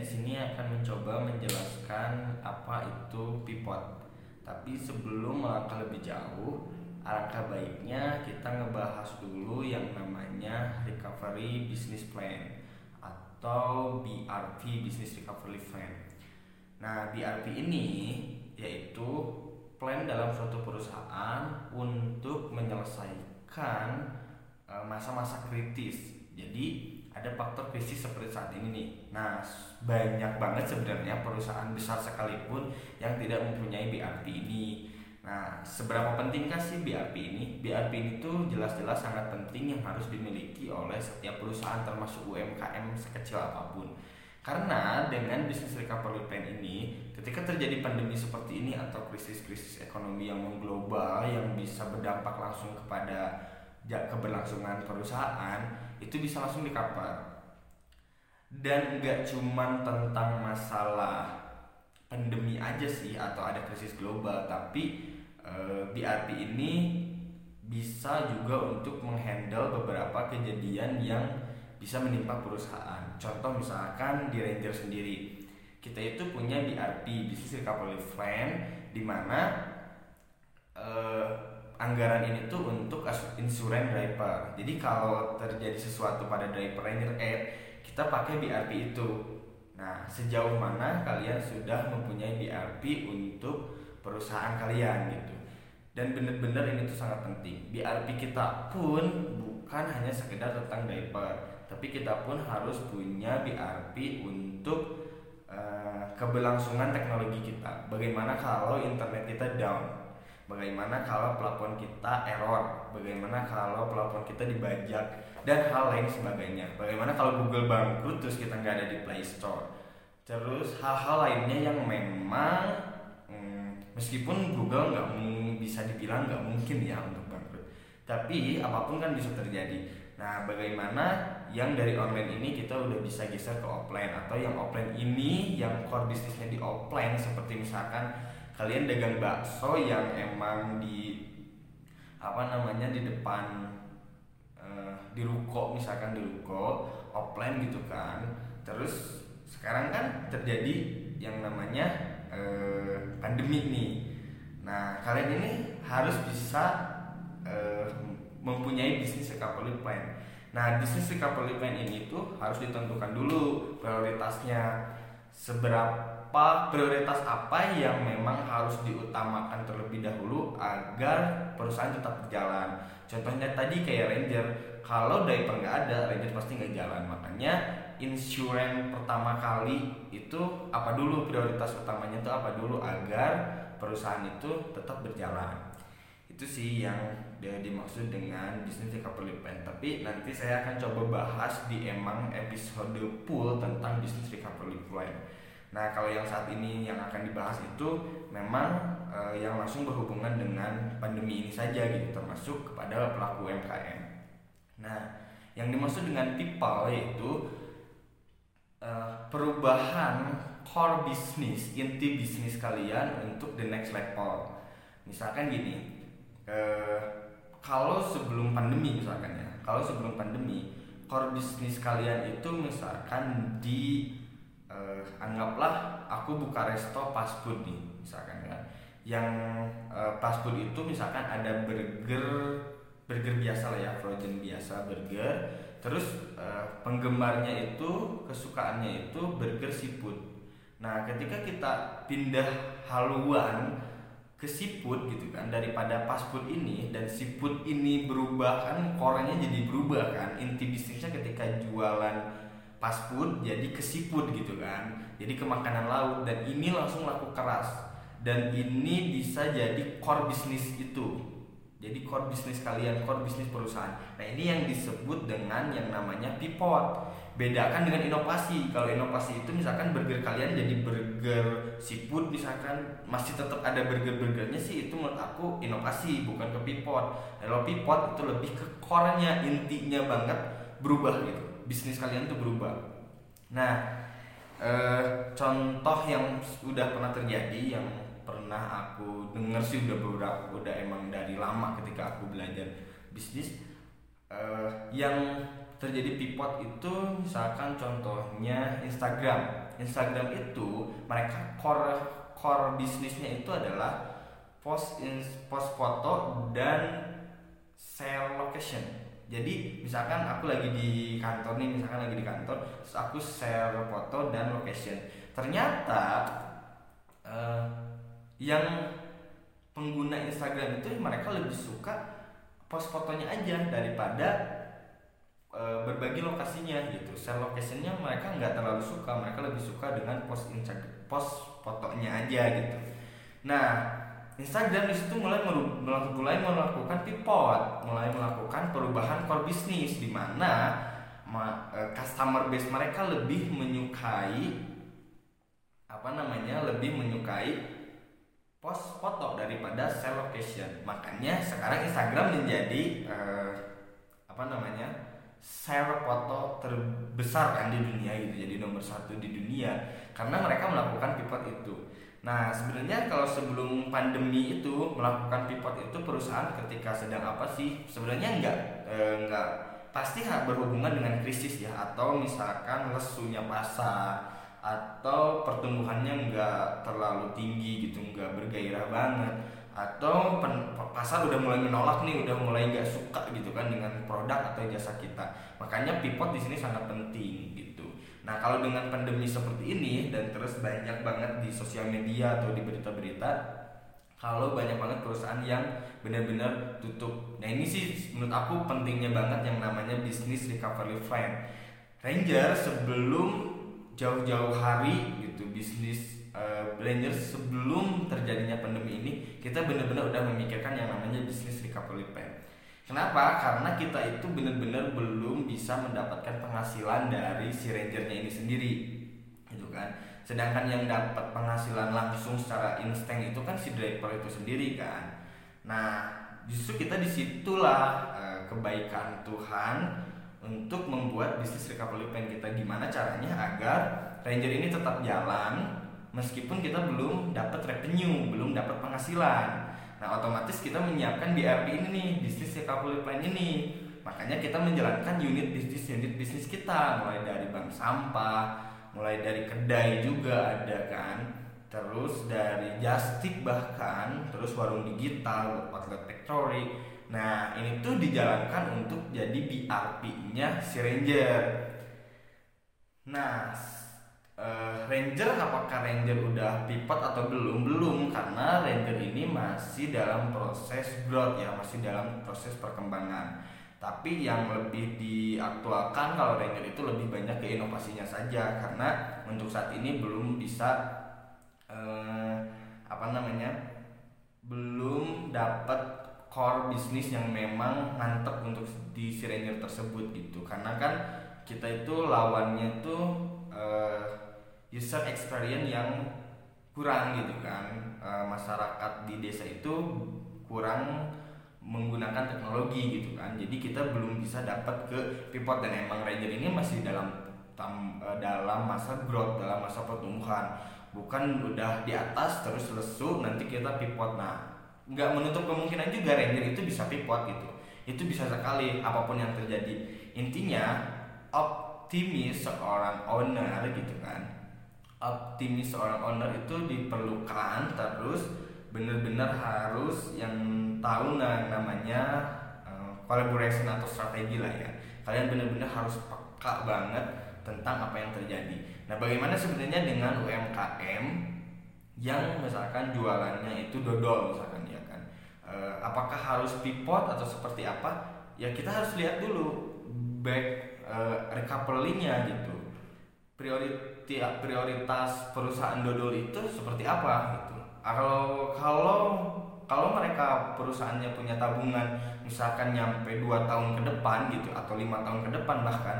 di sini akan mencoba menjelaskan apa itu pivot. Tapi sebelum melangkah lebih jauh, alangkah baiknya kita ngebahas dulu yang namanya Recovery Business Plan atau BRP Business Recovery Plan. Nah, BRP ini yaitu plan dalam suatu perusahaan untuk menyelesaikan eh, masa-masa kritis. Jadi ada faktor krisis seperti saat ini nih. Nah, banyak banget sebenarnya perusahaan besar sekalipun yang tidak mempunyai BRP ini. Nah, seberapa pentingkah sih BRP ini? BRP ini tuh jelas-jelas sangat penting yang harus dimiliki oleh setiap perusahaan termasuk UMKM sekecil apa pun. Karena dengan bisnis recovery plan ini, ketika terjadi pandemi seperti ini atau krisis-krisis ekonomi yang mengglobal yang bisa berdampak langsung kepada keberlangsungan perusahaan, itu bisa langsung di cover dan nggak cuman tentang masalah pandemi aja sih atau ada krisis global tapi e, eh, BRP ini bisa juga untuk menghandle beberapa kejadian yang bisa menimpa perusahaan. Contoh misalkan di Ranger sendiri. Kita itu punya BRP Business Recovery Plan di mana e, anggaran ini tuh untuk insuran driver. Jadi kalau terjadi sesuatu pada driver Ranger Air, kita pakai BRP itu. Nah, sejauh mana kalian sudah mempunyai BRP untuk perusahaan kalian gitu. Dan benar-benar ini tuh sangat penting. BRP kita pun bukan hanya sekedar tentang driver, tapi kita pun harus punya BRP untuk uh, keberlangsungan teknologi kita. Bagaimana kalau internet kita down? Bagaimana kalau pelapon kita error? Bagaimana kalau pelapon kita dibajak dan hal lain sebagainya? Bagaimana kalau Google bangkrut terus kita nggak ada di Play Store? Terus hal-hal lainnya yang memang hmm, meskipun Google nggak bisa dibilang nggak mungkin ya untuk bangkrut, tapi apa pun kan bisa terjadi. Nah, bagaimana yang dari online ini kita udah bisa geser ke offline atau yang offline ini yang core bisnisnya di offline seperti misalkan kalian dagang bakso yang emang di apa namanya di depan uh, di ruko misalkan di ruko offline gitu kan. Terus sekarang kan terjadi yang namanya uh, pandemi nih. Nah kalian ini harus bisa uh, mempunyai bisnis recovery plan. Nah bisnis recovery plan ini tuh harus ditentukan dulu prioritasnya seberapa apa prioritas apa yang memang harus diutamakan terlebih dahulu agar perusahaan tetap berjalan? Contohnya tadi kayak Ranger kalau diaper nggak ada Ranger pasti nggak jalan. Makanya insurance pertama kali itu apa dulu? Prioritas utamanya itu apa dulu agar perusahaan itu tetap berjalan? Itu sih yang dimaksud dengan bisnis recovery plan. Tapi nanti saya akan coba bahas di emang episode full tentang bisnis recovery plan Nah, kalau yang saat ini yang akan dibahas itu memang uh, yang langsung berhubungan dengan pandemi ini saja gitu, termasuk kepada pelaku UMKM. Nah, yang dimaksud dengan people yaitu uh, perubahan core bisnis, inti bisnis kalian untuk the next level. Misalkan gini, uh, kalau sebelum pandemi misalkan ya, kalau sebelum pandemi core bisnis kalian itu misalkan di uh, anggaplah aku buka resto fast food nih misalkan ya. Yang uh, fast food itu misalkan ada burger burger biasa lah ya frozen biasa burger. Terus uh, penggemarnya itu kesukaannya itu burger seafood. Nah ketika kita pindah haluan ke seafood gitu kan daripada food ini dan seafood ini berubah kan korenya jadi berubah kan. Inti bisnisnya ketika jualan fast food jadi ke seafood gitu kan. Jadi ke makanan laut. Dan ini langsung laku keras. Dan ini bisa jadi core bisnis itu. Jadi core bisnis kalian core bisnis perusahaan. Nah ini yang disebut dengan yang namanya pivot bedakan dengan inovasi. Kalau inovasi itu misalkan burger kalian jadi burger seafood misalkan masih tetap ada burger burgernya sih itu menurut aku inovasi bukan ke pivot kalau pivot itu lebih ke core-nya intinya banget berubah gitu bisnis kalian tuh berubah. Nah, eh, contoh yang sudah pernah terjadi yang pernah aku dengar sih udah beberapa udah emang dari lama ketika aku belajar bisnis uh, yang terjadi pivot itu misalkan contohnya Instagram Instagram itu mereka core core bisnisnya itu adalah post in, post foto dan share location jadi misalkan aku lagi di kantor nih misalkan lagi di kantor terus aku share foto dan location. Ternyata uh, yang pengguna Instagram itu mereka lebih suka post fotonya aja daripada uh, berbagi lokasinya gitu. Share locationnya mereka nggak terlalu suka mereka lebih suka dengan post Instagram post fotonya aja gitu. Nah Instagram di situ mulai mulai melakukan pivot, mulai melakukan perubahan core bisnis di mana e, customer base mereka lebih menyukai apa namanya lebih menyukai post foto daripada sell location. Makanya sekarang Instagram menjadi uh, apa namanya share foto terbesar kan di dunia gitu jadi nomor satu di dunia. Karena mereka melakukan pivot itu Nah, sebenarnya kalau sebelum pandemi itu melakukan pivot itu perusahaan ketika sedang apa sih? Sebenarnya enggak e, enggak pasti berhubungan dengan krisis ya atau misalkan lesunya pasar atau pertumbuhannya enggak terlalu tinggi gitu, enggak bergairah banget atau pen, pasar udah mulai menolak nih, udah mulai nggak suka gitu kan dengan produk atau jasa kita. Makanya pivot di sini sangat penting gitu. Nah kalau dengan pandemi seperti ini dan terus banyak banget di sosial media atau di berita-berita kalau banyak banget perusahaan yang benar-benar tutup. Nah ini sih menurut aku pentingnya banget yang namanya bisnis recovery plan. Ranger sebelum jauh-jauh hari gitu bisnis uh, Ranger sebelum terjadinya pandemi ini kita benar-benar udah memikirkan yang namanya bisnis recovery plan. Kenapa? Karena kita itu benar-benar belum bisa mendapatkan penghasilan dari si rangernya ini sendiri, gitu kan. Sedangkan yang dapat penghasilan langsung secara insting itu kan si driver itu sendiri kan. Nah, justru kita di situlah e, kebaikan Tuhan untuk membuat bisnis recovery plan kita gimana caranya agar ranger ini tetap jalan meskipun kita belum dapat revenue, belum dapat penghasilan. Nah otomatis kita menyiapkan BRP ini nih bisnis recovery plan ini. Makanya kita menjalankan unit bisnis unit bisnis kita mulai dari bank sampah, mulai dari kedai juga ada kan. Terus dari Justik bahkan, terus warung digital, outlet factory. Nah ini tuh dijalankan untuk jadi BRP-nya si Ranger. Nah uh, Ranger apakah Ranger udah pivot atau belum? Belum karena Ranger ini masih dalam proses growth ya masih dalam proses perkembangan. Tapi yang lebih diaktualkan kalau Ranger itu lebih banyak ke inovasinya saja karena untuk saat ini belum bisa uh, apa namanya belum dapat core bisnis yang memang mantep untuk di si Ranger tersebut gitu. Karena kan kita itu lawannya tuh uh, user experience yang kurang gitu kan. E, masyarakat di desa itu kurang menggunakan teknologi gitu kan. Jadi kita belum bisa dapat ke pivot dan emang Ranger ini masih dalam tam, e, dalam masa growth dalam masa pertumbuhan. Bukan udah di atas terus lesu nanti kita pivot nah nggak menutup kemungkinan juga Ranger itu bisa pivot gitu. Itu bisa sekali apa pun yang terjadi. Intinya optimis seorang owner gitu kan optimis seorang owner itu diperlukan terus benar-benar harus yang tahu nah, namanya uh, collaboration atau strategi lah ya. Kalian benar-benar harus peka banget tentang apa yang terjadi. Nah bagaimana sebenarnya dengan UMKM yang misalkan jualannya itu dodol misalkan ya kan? Uh, apakah harus pivot atau seperti apa? Ya kita harus lihat dulu back uh, recovery-nya gitu. Prioritas prioritas perusahaan dodol itu seperti apa gitu. Kalau kalau kalau mereka perusahaannya punya tabungan misalkan nyampe 2 tahun ke depan gitu atau lima tahun ke depan bahkan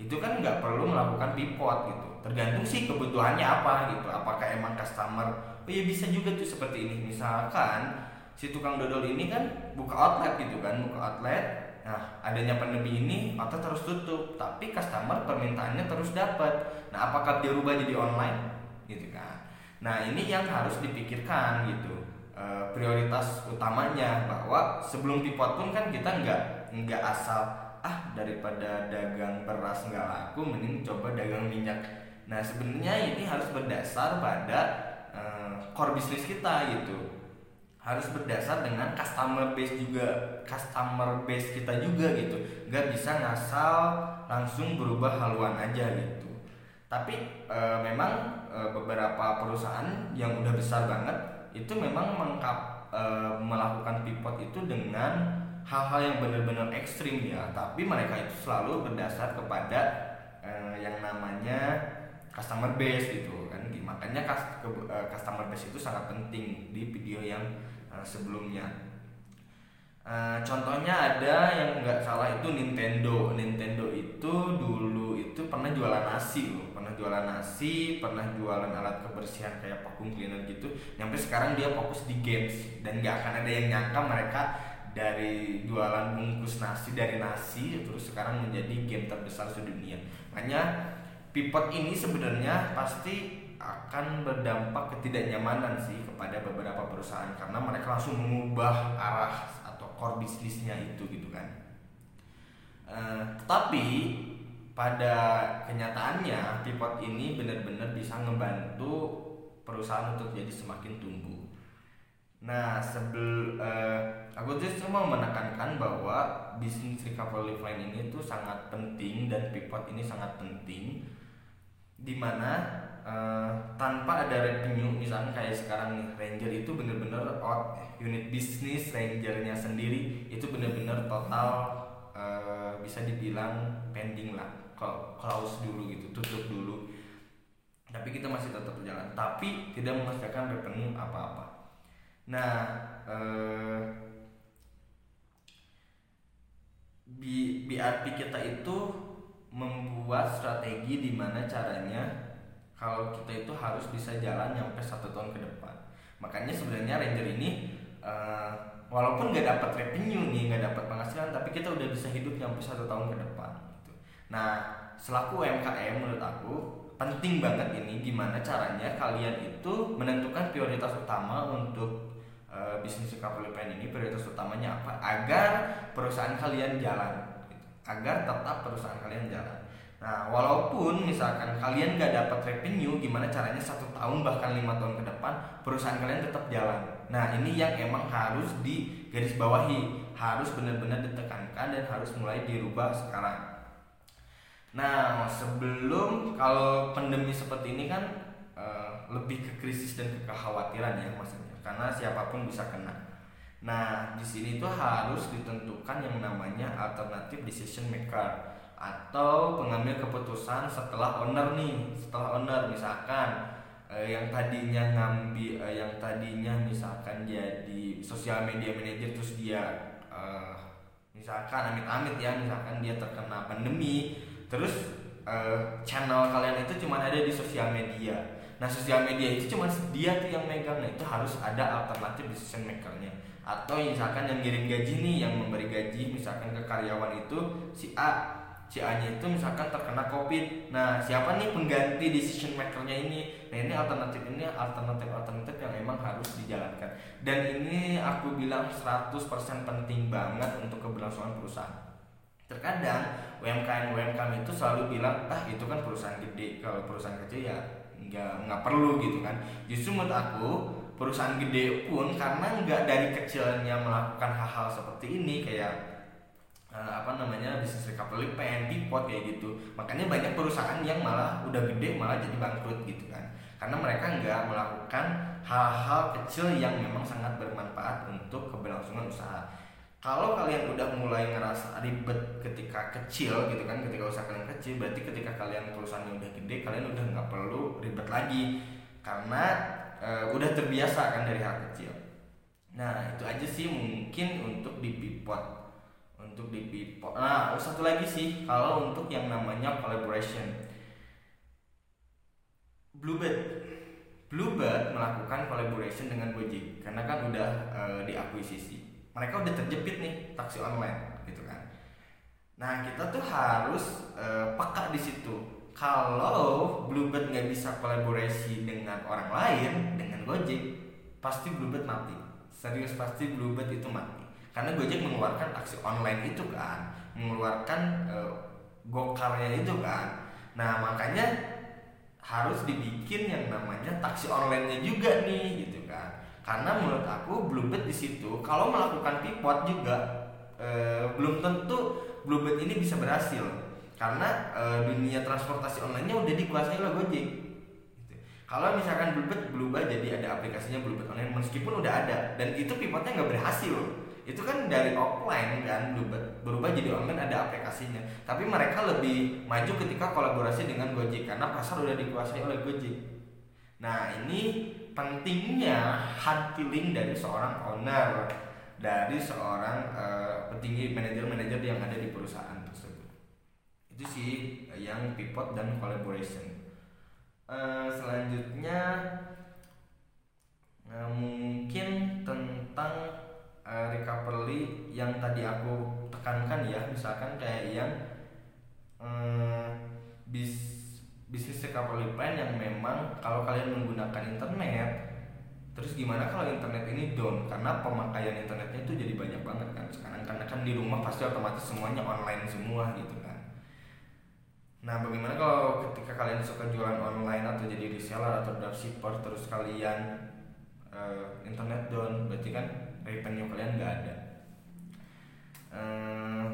itu kan nggak perlu melakukan pivot gitu. Tergantung sih kebutuhannya apa gitu. Apakah emang customer oh ya bisa juga tuh seperti ini. Misalkan si tukang dodol ini kan buka outlet gitu kan buka outlet Nah, adanya pandemi ini outlet terus tutup, tapi customer permintaannya terus dapat. Nah, apakah dia rubah jadi online? Gitu kan. Nah, ini yang harus dipikirkan gitu. uh, prioritas utamanya bahwa sebelum pivot pun kan kita nggak nggak asal ah daripada dagang beras nggak laku mending coba dagang minyak nah sebenarnya ini harus berdasar pada uh, core bisnis kita gitu harus berdasar dengan customer base juga customer base kita juga gitu. Nggak bisa ngasal langsung berubah haluan aja gitu. Tapi e, memang e, beberapa perusahaan yang udah besar banget itu memang mengkap e, melakukan pivot itu dengan hal-hal yang benar-benar ekstrim ya. Tapi mereka itu selalu berdasar kepada e, yang namanya customer base gitu kan. Makanya customer base itu sangat penting di video yang sebelumnya. Uh, contohnya ada yang nggak salah itu Nintendo. Nintendo itu dulu itu pernah jualan nasi loh, pernah jualan nasi, pernah jualan alat kebersihan kayak vacuum cleaner gitu. Sampai sekarang dia fokus di games dan nggak akan ada yang nyangka mereka dari jualan bungkus nasi dari nasi terus sekarang menjadi game terbesar sedunia. Makanya pivot ini sebenarnya pasti akan berdampak ketidaknyamanan sih kepada beberapa perusahaan karena mereka langsung mengubah arah atau core bisnisnya itu gitu kan. Uh, tetapi pada kenyataannya pivot ini benar-benar bisa membantu perusahaan untuk jadi semakin tumbuh. Nah, sebel uh, aku justru mau menekankan bahwa bisnis recovery plan ini tuh sangat penting dan pivot ini sangat penting di mana uh, tanpa ada revenue misalnya kayak sekarang nih Ranger itu bener-bener out unit bisnis Rangernya sendiri itu bener-bener total uh, bisa dibilang pending lah. Close dulu gitu tutup dulu. Tapi kita masih tetap berjalan tapi tidak menghasilkan revenue apa-apa. Nah uh, BRP kita itu membuat strategi di mana caranya kalau kita itu harus bisa jalan sampai satu tahun ke depan makanya sebenarnya Ranger ini uh, walaupun nggak dapat revenue nih nggak dapat penghasilan tapi kita udah bisa hidup sampai satu tahun ke depan gitu. nah selaku UMKM menurut aku penting banget ini gimana caranya kalian itu menentukan prioritas utama untuk uh, bisnis recovery plan ini prioritas utamanya apa agar perusahaan kalian jalan. Agar tetap perusahaan kalian jalan Nah, walaupun misalkan kalian gak dapat revenue, gimana caranya satu tahun bahkan lima tahun ke depan perusahaan kalian tetap jalan. Nah, ini yang emang harus di garis bawahi, harus benar-benar ditekankan dan harus mulai dirubah sekarang. Nah, sebelum kalau pandemi seperti ini kan uh, lebih ke krisis dan ke kekhawatiran ya maksudnya, karena siapa pun bisa kena. Nah, di sini tuh harus ditentukan yang namanya alternative decision maker atau pengambil keputusan setelah owner nih setelah owner. Misalkan eh, yang tadinya ngambil eh, yang tadinya misalkan jadi sosial media manager terus dia eh, misalkan amit-amit ya misalkan dia terkena pandemi terus eh, channel kalian itu cuma ada di sosial media nah sosial media itu cuma dia tuh yang megang. Nah itu harus ada alternatif decision makernya. Atau misalkan yang ngirim gaji nih yang memberi gaji misalkan ke karyawan itu si A si A nya itu misalkan terkena covid. Nah siapa nih pengganti decision makernya ini? Nah ini alternatif ini alternatif alternatif yang memang harus dijalankan. Dan ini aku bilang 100% penting banget untuk keberlangsungan perusahaan. Terkadang UMKM UMKM itu selalu bilang ah itu kan perusahaan gede. Kalau perusahaan kecil ya nggak nggak perlu gitu kan justru menurut aku perusahaan gede pun karena nggak dari kecilnya melakukan hal-hal seperti ini kayak uh, apa namanya bisnis recovery plan, pivot kayak gitu. Makanya banyak perusahaan yang malah udah gede malah jadi bangkrut gitu kan. Karena mereka nggak melakukan hal-hal kecil yang memang sangat bermanfaat untuk keberlangsungan usaha. Kalau kalian udah mulai ngerasa ribet ketika kecil gitu kan, ketika usaha kalian kecil, berarti ketika kalian perusahaannya udah gede, kalian udah nggak perlu ribet lagi karena e, udah terbiasa kan dari hal kecil. Nah itu aja sih mungkin untuk di pivot untuk di Pipo. Nah, satu lagi sih kalau untuk yang namanya collaboration. Bluebird Bluebird melakukan collaboration dengan Gojek karena kan udah e, diakuisisi. Mereka udah terjepit nih taksi online gitu kan. Nah, kita tuh harus e, peka di situ. Kalau Bluebird nggak bisa kolaborasi dengan orang lain, dengan Gojek, pasti Bluebird mati serius pasti Bluebird itu mati karena Gojek mengeluarkan taksi online itu kan mengeluarkan uh, gokarnya itu kan nah makanya harus dibikin yang namanya taksi online-nya juga nih gitu karena menurut aku Bluebird di situ kalau melakukan pivot juga uh, belum tentu Bluebird ini bisa berhasil. Karena uh, dunia transportasi online-nya udah dikuasai oleh Gojek. Gitu. kalau misalkan Bluebird berubah jadi ada aplikasinya Bluebird online meskipun udah ada dan itu pivotnya nggak berhasil. Itu kan dari offline kan berubah jadi online ada aplikasinya. Tapi mereka lebih maju ketika kolaborasi dengan Gojek karena pasar udah dikuasai oleh Gojek. Nah ini pentingnya hard feeling dari seorang owner dari seorang uh, petinggi manajer-manajer yang ada di perusahaan tersebut. Itu sih yang pivot dan collaboration. Uh, selanjutnya uh, mungkin tentang uh, recovery yang tadi aku tekankan ya misalkan kayak yang uh, bis bisnis recovery plan yang memang kalau kalian menggunakan internet terus gimana kalau internet ini down? Karena pemakaian internetnya itu jadi banyak banget kan sekarang. Karena kan di rumah pasti otomatis semuanya online semua gitu kan. Nah bagaimana kalau ketika kalian suka jualan online atau jadi reseller atau dropshipper terus kalian uh, internet down berarti kan revenue kalian nggak ada. Uh,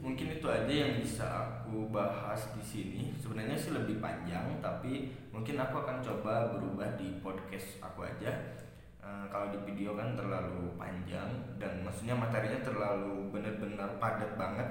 mungkin itu aja yang bisa aku bahas di sini. Sebenarnya sih lebih panjang tapi mungkin aku akan coba berubah di podcast aku aja. Uh, kalau di video kan terlalu panjang dan maksudnya materinya terlalu benar-benar padat banget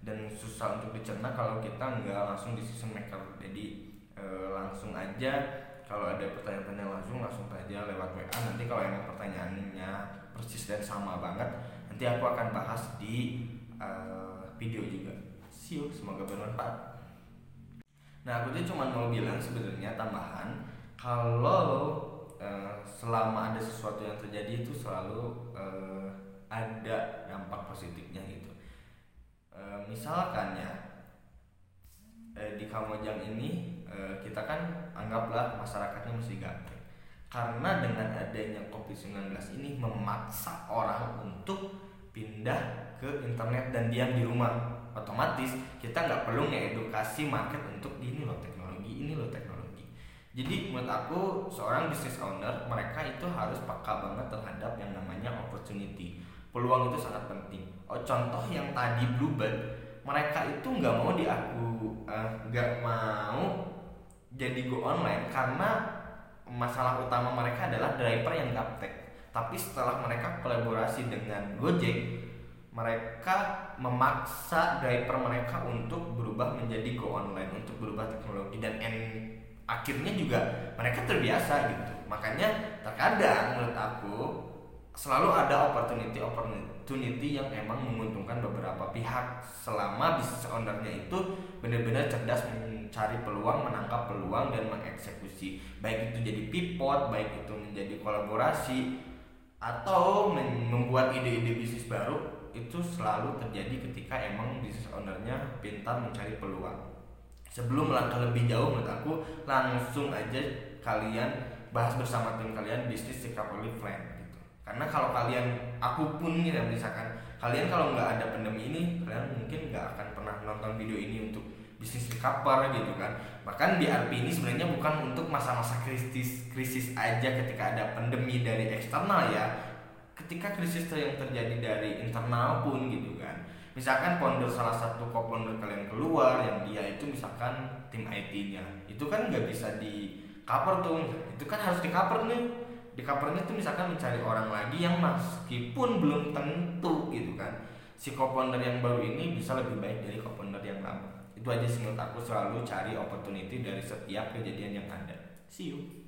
dan susah untuk dicerna kalau kita nggak langsung di season maker. Jadi uh, langsung aja. Kalau ada pertanyaan-pertanyaan langsung langsung aja lewat WA nanti kalau emang pertanyaannya persis dan sama banget nanti aku akan bahas di uh, video juga. See you semoga bermanfaat. Nah aku tuh cuma mau bilang sebenarnya tambahan kalau uh, selama ada sesuatu yang terjadi itu selalu uh, ada dampak positifnya gitu. Uh, misalkan ya di Kamojang ini kita kan anggaplah masyarakatnya mesti gaptek karena dengan adanya COVID-19 ini memaksa orang untuk pindah ke internet dan diam di rumah. Otomatis kita nggak perlu ngedukasi market untuk ini loh teknologi ini loh teknologi. Jadi menurut aku seorang business owner mereka itu harus peka banget terhadap yang namanya opportunity. Peluang itu sangat penting. Oh contoh yang tadi Bluebird mereka itu nggak mau di aku eh, nggak uh, mau jadi go online karena masalah utama mereka adalah driver yang gaptek tapi setelah mereka kolaborasi dengan Gojek mereka memaksa driver mereka untuk berubah menjadi go online untuk berubah teknologi. Dan end, akhirnya juga mereka terbiasa gitu. Makanya terkadang menurut aku selalu ada opportunity opportunity yang emang menguntungkan beberapa pihak. Selama bisnis ownernya itu benar-benar cerdas mencari peluang, menangkap peluang dan mengeksekusi. Baik itu jadi pivot, baik itu menjadi kolaborasi atau membuat ide-ide bisnis baru itu selalu terjadi ketika emang bisnis ownernya pintar mencari peluang. Sebelum melangkah lebih jauh menurut aku langsung aja kalian bahas bersama tim kalian bisnis recovery plan karena kalau kalian aku pun nih misalkan kalian kalau nggak ada pandemi ini kalian mungkin nggak akan pernah nonton video ini untuk bisnis recover gitu kan. Bahkan BRP ini sebenarnya bukan untuk masa-masa krisis krisis aja ketika ada pandemi dari eksternal ya. Ketika krisis yang terjadi dari internal pun gitu kan. Misalkan founder salah satu co-founder kalian keluar yang dia itu misalkan tim IT-nya itu kan nggak bisa di cover tuh. Itu kan harus di cover nih. Di covernya tuh misalkan mencari orang lagi yang meskipun belum tentu gitu kan. Si co-founder yang baru ini bisa lebih baik dari co-founder yang lama itu aja sih menurut aku. Selalu cari opportunity dari setiap kejadian yang ada. See you